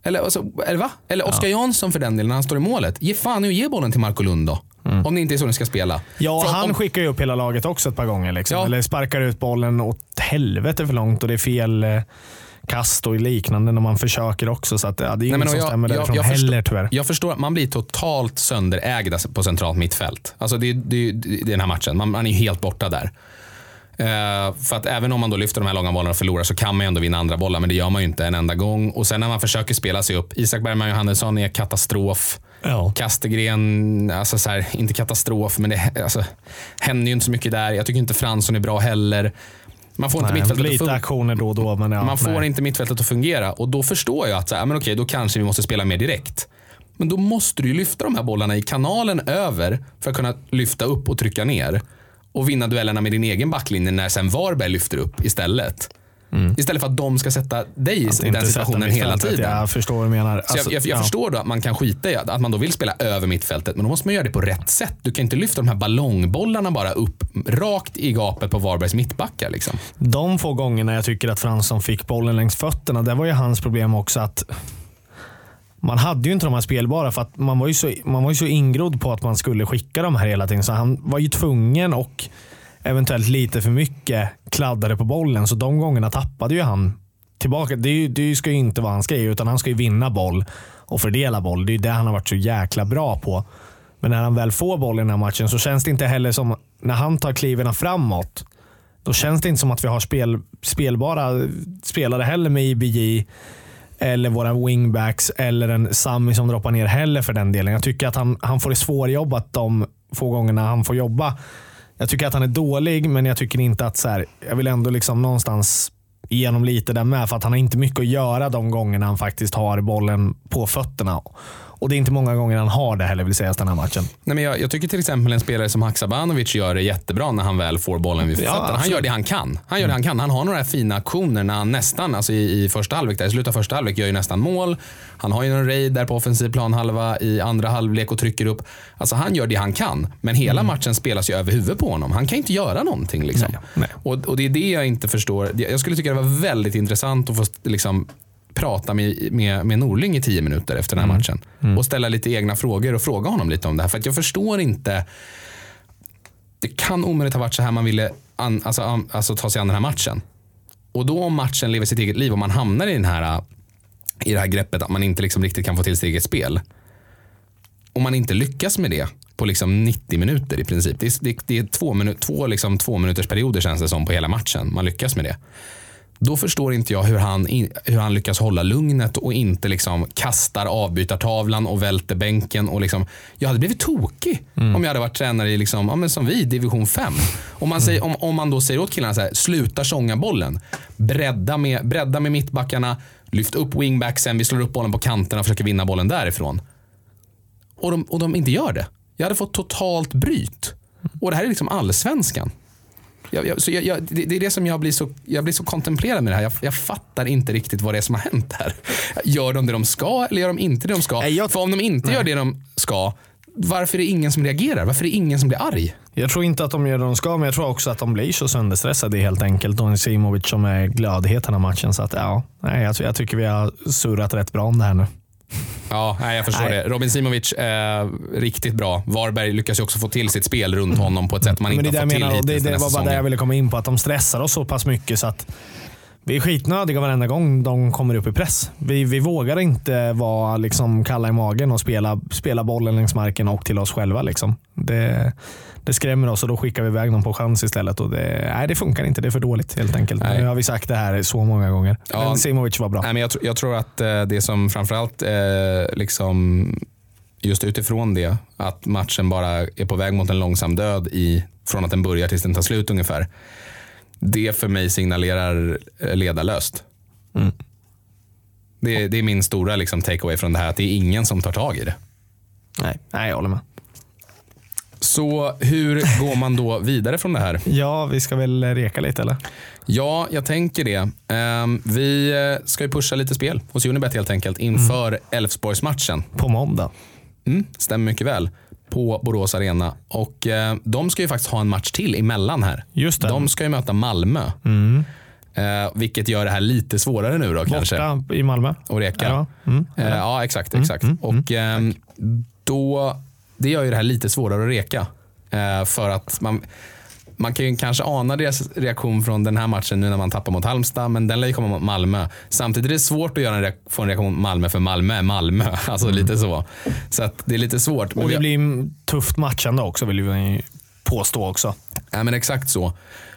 Eller, alltså, eller va? Eller Oskar Jansson för den delen, när han står i målet. Ge fan att ge bollen till Marco Lund då. Om det inte är så ni ska spela. Ja, För han om, skickar ju upp hela laget också ett par gånger. Liksom. Ja. Eller sparkar ut bollen åt helvete för långt och det är fel eh, kast och liknande när man försöker också. Så att, ja, det är inget som jag- stämmer jag- därifrån jag heller förstår- tyvärr. Jag förstår att man blir totalt sönderägda på centralt mittfält. Alltså det, det, det är den här matchen. Man, man är ju helt borta där. Eh, för att även om man då lyfter de här långa bollarna och förlorar så kan man ju ändå vinna andra bollar. Men det gör man ju inte en enda gång. Och sen när man försöker spela sig upp. Isak Bergman Johannesson är katastrof. Ja. Kastegren, alltså så här, inte katastrof, men det alltså, händer ju inte så mycket där. Jag tycker inte Fransson är bra heller. Man får inte Nej, mittfältet att aktioner då då. Men ja, Man får nej. inte mittfältet att fungera och då förstår jag att så här, men okej, då kanske vi måste spela mer direkt. Men då måste du ju lyfta de här bollarna i kanalen över för att kunna lyfta upp och trycka ner. Och vinna duellerna med din egen backlinje när sen Varberg lyfter upp istället. Istället för att de ska sätta dig i Mm. Att den inte sätta situationen hela tiden. Jag förstår vad du menar. Så jag, Alltså, jag, jag ja. förstår då att man kan skita i att, att man då vill spela över mittfältet, men då måste man göra det på rätt sätt. Du kan inte lyfta de här ballongbollarna bara upp rakt i gapet på Varbergs mittbackar. Liksom. De få gångerna jag tycker att Fransson fick bollen längs fötterna, det var ju hans problem också att man hade ju inte de här spelbara för att man var ju så, man var ju så ingrodd på att man skulle skicka de här hela tiden. Så han var ju tvungen och eventuellt lite för mycket kladdade på bollen. Så de gångerna tappade ju han tillbaka. Det, ju, det ska ju inte vara hans grej, utan han ska ju vinna boll och fördela boll. Det är ju det han har varit så jäkla bra på. Men när han väl får boll i den här matchen så känns det inte heller som, när han tar kliven framåt, då känns det inte som att vi har spel, spelbara spelare heller med IBJ eller våra wingbacks eller en Sami som droppar ner heller för den delen. Jag tycker att han, han får det svårjobbat de få gångerna han får jobba. Jag tycker att han är dålig, men jag tycker inte att så här, jag vill ändå liksom någonstans igenom lite där med, för att han har inte mycket att göra de gångerna han faktiskt har bollen på fötterna. Och det är inte många gånger han har det heller, vill sägas den här matchen. Nej, men jag, jag tycker till exempel en spelare som Haksabanovic gör det jättebra när han väl får bollen vid Ja, fötterna. han absolut. gör det han kan. Han gör det han kan. Han har några fina aktioner när han nästan, alltså i, i första halvlek, där, i slutet av första halvlek, gör ju nästan mål. Han har ju en raid där på offensiv planhalva i andra halvlek och trycker upp. Alltså han gör det han kan. Men hela matchen spelas ju över huvudet på honom. Han kan inte göra någonting. Liksom. Nej, nej. Och, och det är det jag inte förstår. Jag skulle tycka det var väldigt intressant att få liksom, prata med, med, med Norling i tio minuter efter den här matchen. Och ställa lite egna frågor och fråga honom lite om det här. För att jag förstår inte. Det kan omöjligt ha varit så här man ville an, alltså, an, alltså, ta sig an den här matchen. Och då om matchen lever sitt eget liv och man hamnar i, den här, i det här greppet att man inte liksom riktigt kan få till sitt eget spel. Om man inte lyckas med det på liksom 90 minuter i princip. Det är, det, det är två, minu, två, liksom två minuters perioder känns det som på hela matchen. Man lyckas med det. Då förstår inte jag hur han, hur han lyckas hålla lugnet och inte liksom kastar avbytartavlan och välter bänken. Och liksom, jag hade blivit tokig om jag hade varit tränare i, liksom, ja, men som vi, division 5. Om man, säger, om, om man då säger åt killarna så här, sluta tjonga bollen. Bredda med, bredda med mittbackarna, lyft upp wingbacksen, vi slår upp bollen på kanterna och försöker vinna bollen därifrån. Och de, och de inte gör det. Jag hade fått totalt bryt. Och det här är liksom allsvenskan. Jag, jag, så jag, det, det är det som jag blir så, jag blir så kontemplerad med det här. Jag, fattar inte riktigt vad det är som har hänt här. Gör de det de ska eller gör de inte det de ska? Nej, jag- För om de inte gör det de ska, varför är det ingen som reagerar? Varför är det ingen som blir arg? Jag tror inte att de gör det de ska, men jag tror också att de blir så sönderstressade helt enkelt. Och Simovic som är glödhet den här matchen. Så att, ja, nej, jag, jag tycker vi har surrat rätt bra om det här nu. Ja, nej, jag förstår Nej. det. Robin Simovic, eh, riktigt bra. Varberg lyckas ju också få till sitt spel runt honom på ett sätt man inte det, är har det, fått till menar, det, hittills det här var bara det jag ville komma in på. Att de stressar oss så pass mycket så att vi är skitnödiga varenda gång de kommer upp i press. Vi, vi vågar inte vara liksom kalla i magen och spela, spela bollen längs marken och till oss själva. Liksom. Det, det skrämmer oss och då skickar vi iväg dem på chans istället. Och det, nej, det funkar inte. Det är för dåligt helt enkelt. Nej. Nu har vi sagt det här så många gånger. Ja. Men Simovic var bra. Nej, men jag, jag tror att eh, det som framförallt eh, liksom, just utifrån det, att matchen bara är på väg mot en långsam död i, från att den börjar tills den tar slut ungefär. Det för mig signalerar eh, ledarlöst. Mm. Det, det är min stora liksom, takeaway från det här, att det är ingen som tar tag i det. Nej, nej, jag håller med. Så hur går man då vidare från det här? Ja, vi ska väl reka lite eller? Ja, jag tänker det. Ehm, vi eh, ska ju pusha lite spel hos Unibet helt enkelt inför Elfsborgsmatchen. På måndag. Mm, stämmer mycket väl. på Borås Arena. Och eh, De ska ju faktiskt ha en match till emellan här. Just det. De ska ju möta Malmö. Mm. Eh, vilket gör det här lite svårare nu då kanske. Borta i Malmö. Och reka. Ja. Mm. Eh, ja, exakt. exakt. och ehm, då, Det gör ju det här lite svårare att reka. Eh, för att man, man kan ju kanske ana deras reaktion från den här matchen nu när man tappar mot Halmstad, men den lär ju komma mot Malmö. Samtidigt är det svårt att göra en få en reaktion mot Malmö, för Malmö är Malmö. Alltså lite så. Så att det är lite svårt. Och det blir tufft matchande också vill vi påstå också. Ja, men exakt så.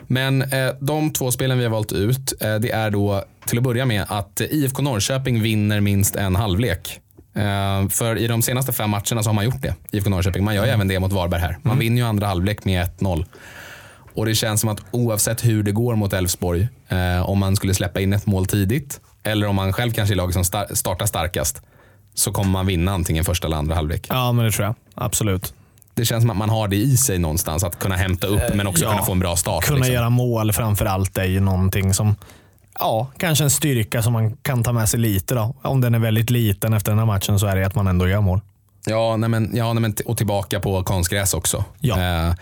Men eh, de två spelen vi har valt ut, eh, det är då till att börja med att eh, IFK Norrköping vinner minst en halvlek. Eh, för i de senaste fem matcherna så har man gjort det, IFK Norrköping. Man gör ju även det mot Varberg här. Man vinner ju andra halvlek med 1-0. Och det känns som att oavsett hur det går mot Elfsborg, eh, om man skulle släppa in ett mål tidigt, eller om man själv kanske är laget som star- startar starkast, så kommer man vinna antingen första eller andra halvlek. Ja, men det tror jag. Absolut. Det känns som att man har det i sig någonstans, att kunna hämta upp men också ja. kunna få en bra start. Kunna liksom. göra mål framför allt är ju någonting som Ja, kanske en styrka som man kan ta med sig lite. då. Om den är väldigt liten efter den här matchen så är det att man ändå gör mål. Ja, nej men, ja nej men, och tillbaka på konstgräs också. Ja. Eh,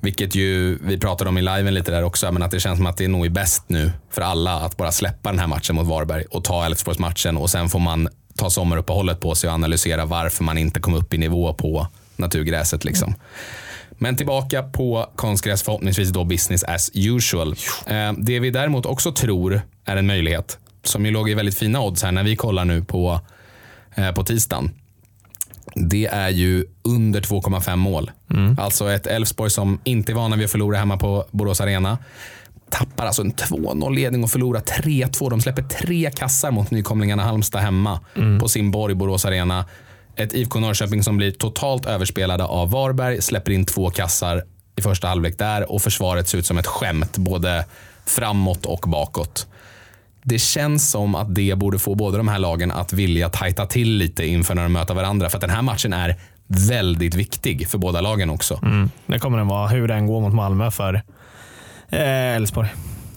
vilket ju, vi pratade om i liven lite där också, men att det känns som att det är nog är bäst nu för alla att bara släppa den här matchen mot Varberg och ta Elfsborgsmatchen och sen får man ta sommaruppehållet på sig och analysera varför man inte kom upp i nivå på naturgräset. Liksom. Men tillbaka på konstgräs, förhoppningsvis då business as usual. Eh, det vi däremot också tror är en möjlighet, som ju låg i väldigt fina odds här när vi kollar nu på, eh, på tisdagen. Det är ju under 2,5 mål. Alltså ett Elfsborg som inte är vana vid att förlora hemma på Borås Arena. Tappar alltså en 2-0 ledning och förlorar 3-2. De släpper tre kassar mot nykomlingarna Halmstad hemma på sin borg Borås Arena. Ett IFK Norrköping som blir totalt överspelade av Varberg, släpper in två kassar i första halvlek där och försvaret ser ut som ett skämt både framåt och bakåt. Det känns som att det borde få båda de här lagen att vilja tajta till lite inför när de möter varandra. För att den här matchen är väldigt viktig för båda lagen också. Mm. Det kommer den vara, hur den går mot Malmö för eh, Elfsborg.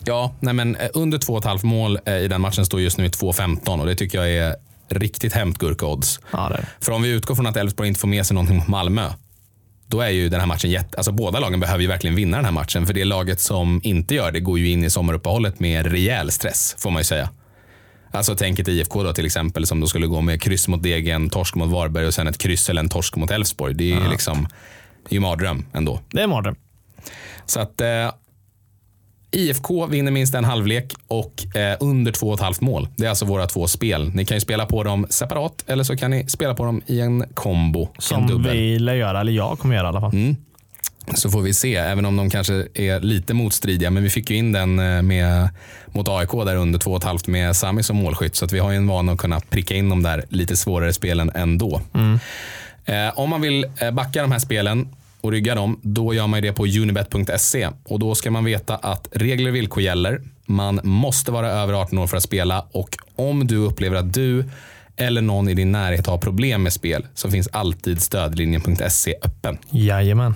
Ja, nej men eh, under 2,5 mål eh, i den matchen står just nu i 2,15 och det tycker jag är riktigt hämtgurka-odds. Ja. För om vi utgår från att Elfsborg inte får med sig någonting mot Malmö, då är ju den här matchen jätte... Alltså båda lagen behöver ju verkligen vinna den här matchen. För det laget som inte gör det går ju in i sommaruppehållet med rejäl stress, får man ju säga. Alltså tänk ett IFK då till exempel som då skulle gå med kryss mot Degen, torsk mot Varberg och sen ett kryss eller en torsk mot Elfsborg. Det är ju liksom, det är ju mardröm ändå. Det är mardröm. Så att eh, IFK vinner minst en halvlek och eh, under 2,5 mål. Det är alltså våra två spel. Ni kan ju spela på dem separat eller så kan ni spela på dem i en kombo. en Som dubbel. vi lär göra, eller jag kommer göra i alla fall. Mm. Så får vi se, även om de kanske är lite motstridiga. Men vi fick ju in den eh, med, mot AIK där under 2,5 med Sami som målskytt. Så att vi har ju en vana att kunna pricka in de där lite svårare spelen ändå. Eh, om man vill eh, backa de här spelen och rygga dem, då gör man det på unibet.se. Och då ska man veta att regler och villkor gäller. Man måste vara över 18 år för att spela och om du upplever att du eller någon i din närhet har problem med spel så finns alltid stödlinjen.se öppen. Jajamän.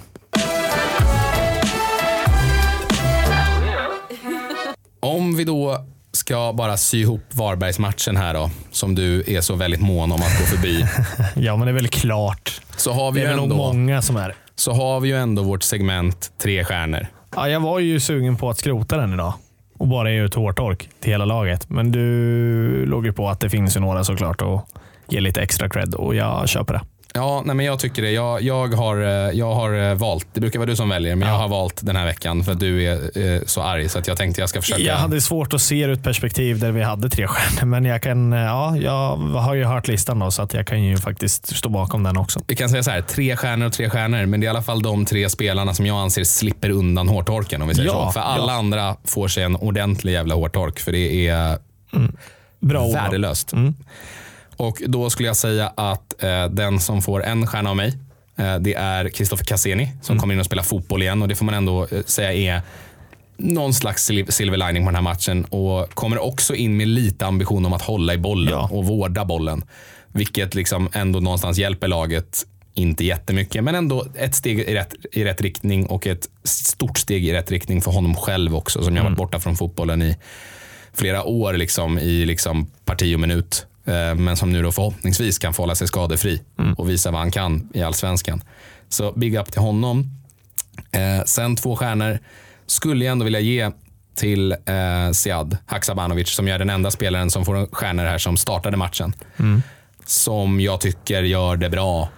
Om vi då ska bara sy ihop Varbergsmatchen här då, som du är så väldigt mån om att gå förbi, Ja, men det är väl klart. så har vi Det är väl nog ändå, många som är. så har vi ju ändå vårt segment tre stjärnor. Ja, jag var ju sugen på att skrota den idag och bara ge ut hårtork till hela laget. Men du låg ju på att det finns ju några såklart och ge lite extra cred och jag köper det. Ja, nej men jag tycker det. Jag, jag, har, eh, jag har eh, valt, det brukar vara du som väljer, men jag har valt den här veckan för att du är eh, så arg så att jag tänkte jag ska försöka. Jag hade svårt att se ur ett perspektiv där vi hade tre stjärnor, men jag, kan, ja, jag har ju hört listan då, så att jag kan ju faktiskt stå bakom den också. Vi kan säga så här, tre stjärnor och tre stjärnor, men det är i alla fall de tre spelarna som jag anser slipper undan hårtorken. Om vi säger Ja, så. För alla ja. andra får sig en ordentlig jävla hårtork, för det är Bra ord. värdelöst. Mm. Och då skulle jag säga att eh, den som får en stjärna av mig, eh, det är Kristoffer Cassini som Mm. kommer in och spelar fotboll igen. Och det får man ändå eh, säga är någon slags sil- silver lining på den här matchen. Och kommer också in med lite ambition om att hålla i bollen Ja. och vårda bollen. Vilket liksom ändå någonstans hjälper laget. Inte jättemycket, men ändå ett steg i rätt, i rätt riktning och ett stort steg i rätt riktning för honom själv också. Som jag varit borta från fotbollen i flera år liksom, i liksom parti och minut. Eh, Men som nu då förhoppningsvis kan få hålla sig skadefri och visa vad han kan i allsvenskan. Så big up till honom. Eh, sen två stjärnor skulle jag ändå vilja ge till eh, Siad Haksabanovic som är den enda spelaren som får stjärnor här som startade matchen. Som jag tycker gör det bra.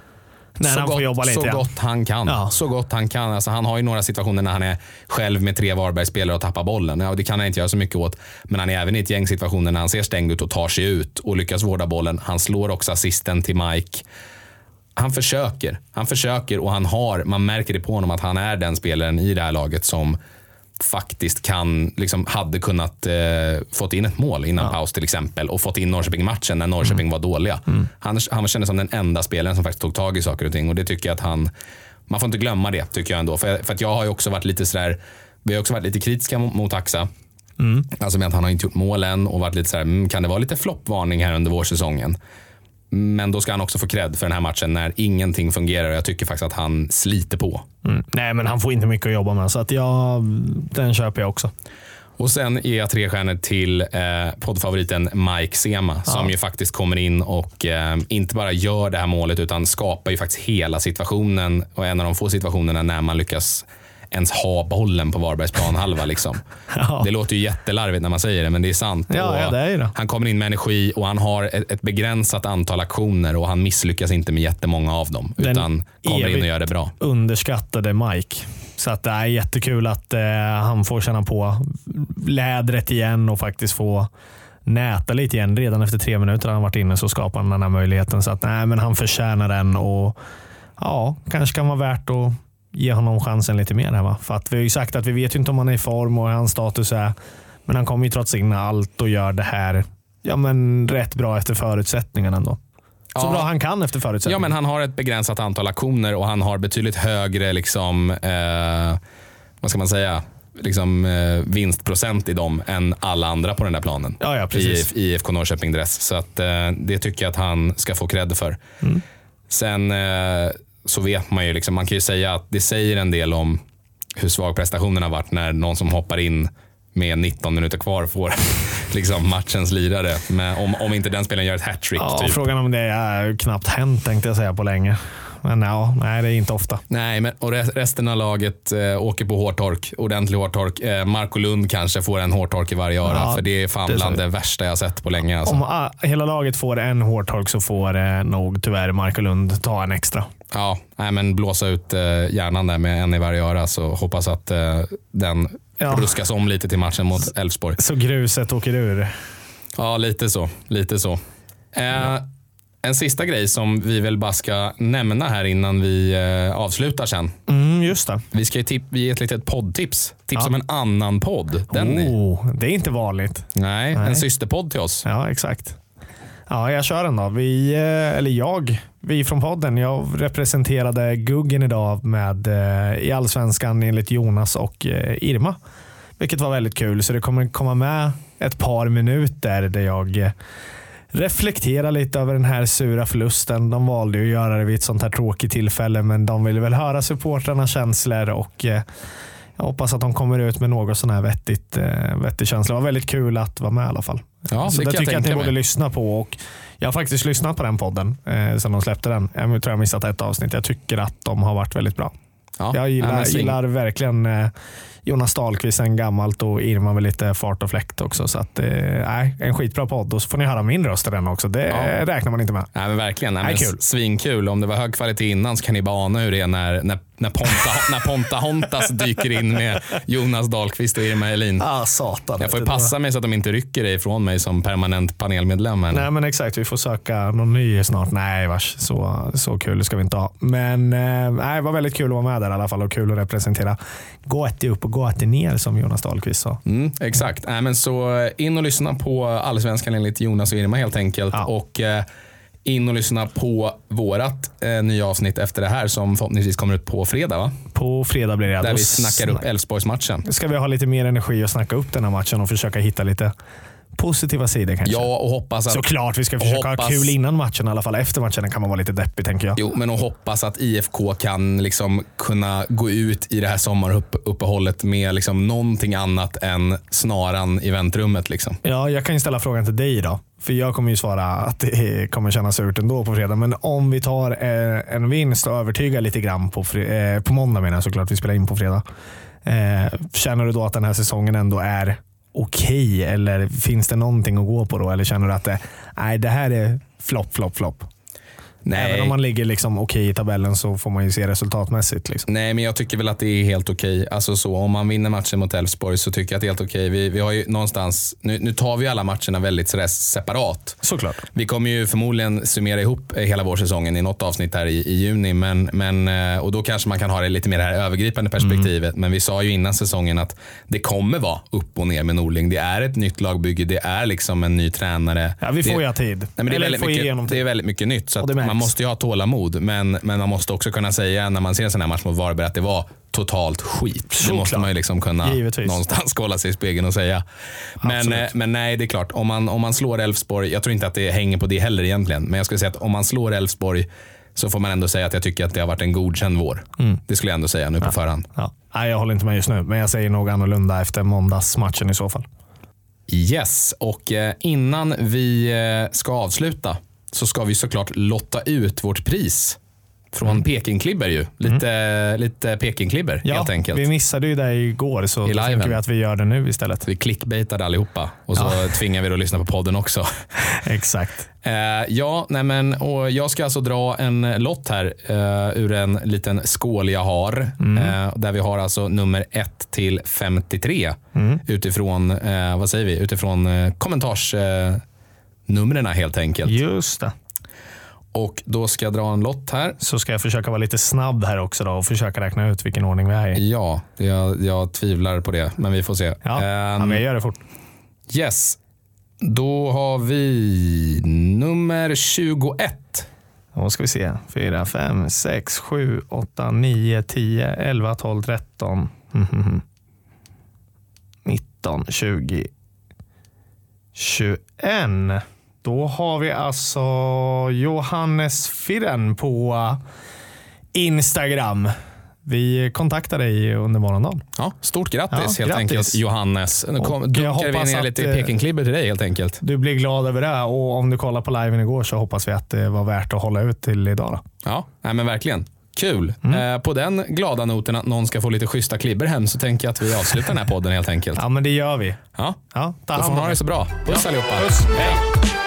När så han gott, får jobba lite. Så gott han kan. Ja. Så gott han kan. Alltså, han har ju några situationer när han är själv med tre Varbergsspelare och tappar bollen. Ja, det kan han inte göra så mycket åt. Men han är även i ett gäng situationer när han ser stängd ut och tar sig ut och lyckas vårda bollen. Han slår också assisten till Mike. Han försöker. Han försöker och han har, man märker det på honom att han är den spelaren i det här laget som faktiskt kan, liksom, hade kunnat eh, fått in ett mål innan paus till exempel och fått in Norrköping i matchen när Norrköping var dåliga. Han, han kändes som den enda spelaren som faktiskt tog tag i saker och ting och det tycker jag att han, man får inte glömma det tycker jag ändå. För, för att jag har ju också varit lite sådär, vi har också varit lite kritiska mot, mot Axa. Alltså med att han har inte gjort målen och varit lite sådär, mm, kan det vara lite floppvarning här under vårsäsongen? Men då ska han också få cred för den här matchen när ingenting fungerar jag tycker faktiskt att han sliter på. Mm. Nej, men han får inte mycket att jobba med, så att jag, den köper jag också. Och sen ger jag tre stjärnor till eh, poddfavoriten Mike Sema som ju faktiskt kommer in och eh, inte bara gör det här målet utan skapar ju faktiskt hela situationen och en av de få situationerna när man lyckas ens ha bollen på Varbergs planhalva. Liksom. Ja. Det låter ju jättelarvigt när man säger det, men det är sant. Ja, ja, det är det. Han kommer in med energi och han har ett, ett begränsat antal aktioner och han misslyckas inte med jättemånga av dem. Den utan kommer in och gör det bra. underskattade Mike. Så att det är jättekul att eh, han får känna på lädret igen och faktiskt få näta lite igen. Redan efter tre minuter har han varit inne så skapar han den här möjligheten. Så att nej, men han förtjänar den och ja, kanske kan vara värt att ge honom chansen lite mer. Här, va? För att vi har ju sagt att vi vet ju inte om han är i form och hur hans status är. Men han kommer ju trots in allt och gör det här ja, men rätt bra efter förutsättningarna ändå. Så Ja. bra han kan efter Ja, förutsättningarna. men han har ett begränsat antal aktioner och han har betydligt högre liksom, eh, vad ska man säga, liksom, eh, vinstprocent i dem än alla andra på den där planen. Ja, ja, I, precis. i IFK Norrköping-dress. Så att, eh, det tycker jag att han ska få cred för. Mm. Sen eh, så vet man ju, liksom, man kan ju säga att det säger en del om hur svag prestationen har varit när någon som hoppar in med 19 minuter kvar får liksom, matchens lirare. Men om, om inte den spelaren gör ett hattrick. Ja, typ. Frågan om det är knappt hänt tänkte jag säga på länge. Men ja, nej, det är inte ofta. Nej, men och re- resten av laget eh, åker på hårtork. Ordentlig hårtork. Eh, Marco Lund kanske får en hårtork i varje öra. Ja, för det är fan det bland det värsta jag sett på länge. Alltså. Om ah, hela laget får en hårtork så får eh, nog tyvärr Marko Lund ta en extra. Ja, nej, men blåsa ut eh, hjärnan där med en i varje öra. Så hoppas att eh, den Ja. ruskas om lite till matchen mot Elfsborg. Så gruset åker ur. Ja, lite så. Lite så. Eh, en sista grej som vi väl bara ska nämna här innan vi eh, avslutar sen. Mm, just det. Vi ska ju ge ett litet poddtips. Tips Ja. om en annan podd. Den är, Oh, det är inte vanligt. nej, Nej. en systerpodd till oss. Ja, exakt. Ja, jag kör den då. Vi, eh, eller jag, vi från podden. Jag representerade Guggen idag med, eh, i Allsvenskan enligt Jonas och Irma. Vilket var väldigt kul. Så det kommer komma med ett par minuter där jag reflekterar lite över den här sura förlusten. De valde att göra det vid ett sånt här tråkigt tillfälle, men de ville väl höra supportrarnas känslor och eh, jag hoppas att de kommer ut med något sån här vettigt, eh, vettig känsla. Det var väldigt kul att vara med i alla fall. Ja, så det det kan jag tycker jag att ni borde lyssna på. Och jag har faktiskt lyssnat på den podden eh, sen de släppte den. Jag tror jag missat ett avsnitt. Jag tycker att de har varit väldigt bra. Ja, Jag ja, gillar, gillar verkligen eh, Jonas Dahlqvist sen gammalt och Irma med lite fart och fläkt också. Så att, eh, nej, en skitbra podd. Och så får ni höra min röst i den också. Det Ja. räknar man inte med. Nej, men verkligen. Nej, Nej, men kul. Svinkul. Om det var hög kvalitet innan så kan ni bara ana hur det är när, när, när, Ponta, när Ponta Hontas dyker in med Jonas Dahlqvist och Irma Helin. Ah, satan. Jag får passa mig så att de inte rycker dig ifrån mig som permanent panelmedlem. här. Nej men exakt, vi får söka någon ny snart. Nej vars, så, så kul ska vi inte ha. Men eh, nej, det var väldigt kul att vara med där i alla fall och kul att representera Gåte upp och Gåte ner som Jonas Dahlqvist sa. Mm, exakt. Nej, men så eh, in och lyssna på Allsvenskan enligt Jonas och Irma helt enkelt. Ja. Och eh, in och lyssna på vårat eh, nya avsnitt efter det här som förhoppningsvis kommer ut på fredag. Va? På fredag blir det. Där vi snackar upp Elfsborgsmatchen. Ska vi ha lite mer energi och snacka upp den här matchen och försöka hitta lite positiva sidor kanske. Ja, och hoppas att... Såklart vi ska försöka hoppas- ha kul innan matchen i alla fall. Efter matchen kan man vara lite deppig tänker jag. Jo, men att hoppas att IFK kan liksom kunna gå ut i det här sommaruppehållet med liksom någonting annat än snaran i väntrummet. Liksom. Ja, jag kan ju ställa frågan till dig då. För jag kommer ju svara att det kommer kännas surt ändå på fredag. Men om vi tar eh, en vinst och övertygar lite grann på, eh, på måndag menar jag såklart. Vi spelar in på fredag. Eh, känner du då att den här säsongen ändå är okej? Eller finns det någonting att gå på då? Eller känner du att det, nej, det här är flopp, flopp, flopp? Även om man ligger liksom okej i tabellen så får man ju se resultatmässigt. Liksom. Nej, men jag tycker väl att det är helt okej. Alltså så, om man vinner matchen mot Elfsborg så tycker jag att det är helt okej. Vi, vi har ju någonstans, nu, nu tar vi alla matcherna väldigt sådär separat. Såklart. Vi kommer ju förmodligen summera ihop eh, hela vårsäsongen i något avsnitt här i, i juni. Men, men, eh, och då kanske man kan ha det lite mer det här övergripande perspektivet. Men vi sa ju innan säsongen att det kommer vara upp och ner med Norling. Det är ett nytt lagbygge. Det är liksom en ny tränare. Ja, vi får det, ju ha tid. Nej, men det, är väldigt mycket, det är väldigt mycket nytt. Så märks. Man måste ju ha tålamod. Men, men man måste också kunna säga när man ser en sån här match mot Varberg att det var totalt skit. Det Såklart. måste man ju liksom kunna Givetvis. någonstans kolla sig i spegeln och säga. Men, Absolut. eh, men nej, det är klart. Om man, om man slår Elfsborg, jag tror inte att det hänger på det heller egentligen. Men jag skulle säga att om man slår Elfsborg så får man ändå säga att jag tycker att det har varit en godkänd vår. Mm. Det skulle jag ändå säga nu på förhand. Ja. Nej, jag håller inte med just nu, men jag säger nog annorlunda efter måndagsmatchen i så fall. Yes, och eh, innan vi eh, ska avsluta så ska vi såklart lotta ut vårt pris från Pekingklibber ju. Lite, lite Pekingklibber helt enkelt. vi missade ju det igår, så I då tänker vi att vi gör det nu istället. Vi clickbaitade allihopa och så tvingar vi er att lyssna på podden också. Exakt. Eh, ja, nej men, och jag ska alltså dra en lott här eh, ur en liten skål jag har. Eh, där vi har alltså nummer 1 till 53 utifrån, eh, vad säger vi, utifrån kommentarsnumren eh, numren helt enkelt. Just det. Och då ska jag dra en lott här. Så ska jag försöka vara lite snabb här också då och försöka räkna ut vilken ordning vi är i. Ja, jag, jag tvivlar på det, men vi får se. Ja, ja men jag gör det fort. yes, då har vi nummer 21. Då ska vi se. 4, 5, 6, 7, 8, 9, 10, 11, 12, 13. Mhm. 19, 20, 21. Då har vi alltså Johannes Firren på Instagram. Vi kontaktade dig under morgondagen. Ja, stort grattis Ja, helt grattis. enkelt Johannes. Nu kom, dunkar vi ner lite eh, Pekingklibber till dig helt enkelt. Du blir glad över det och om du kollar på liven igår så hoppas vi att det var värt att hålla ut till idag. Då. Ja, nej men verkligen. Kul. Mm. Eh, på den glada noten att någon ska få lite schyssta klibber hem så tänker jag att vi avslutar den här podden helt enkelt. Ja, men det gör vi. Ja, Ja, ta då får hand man om ha er. det så bra. Puss allihopa. Puss. Hej.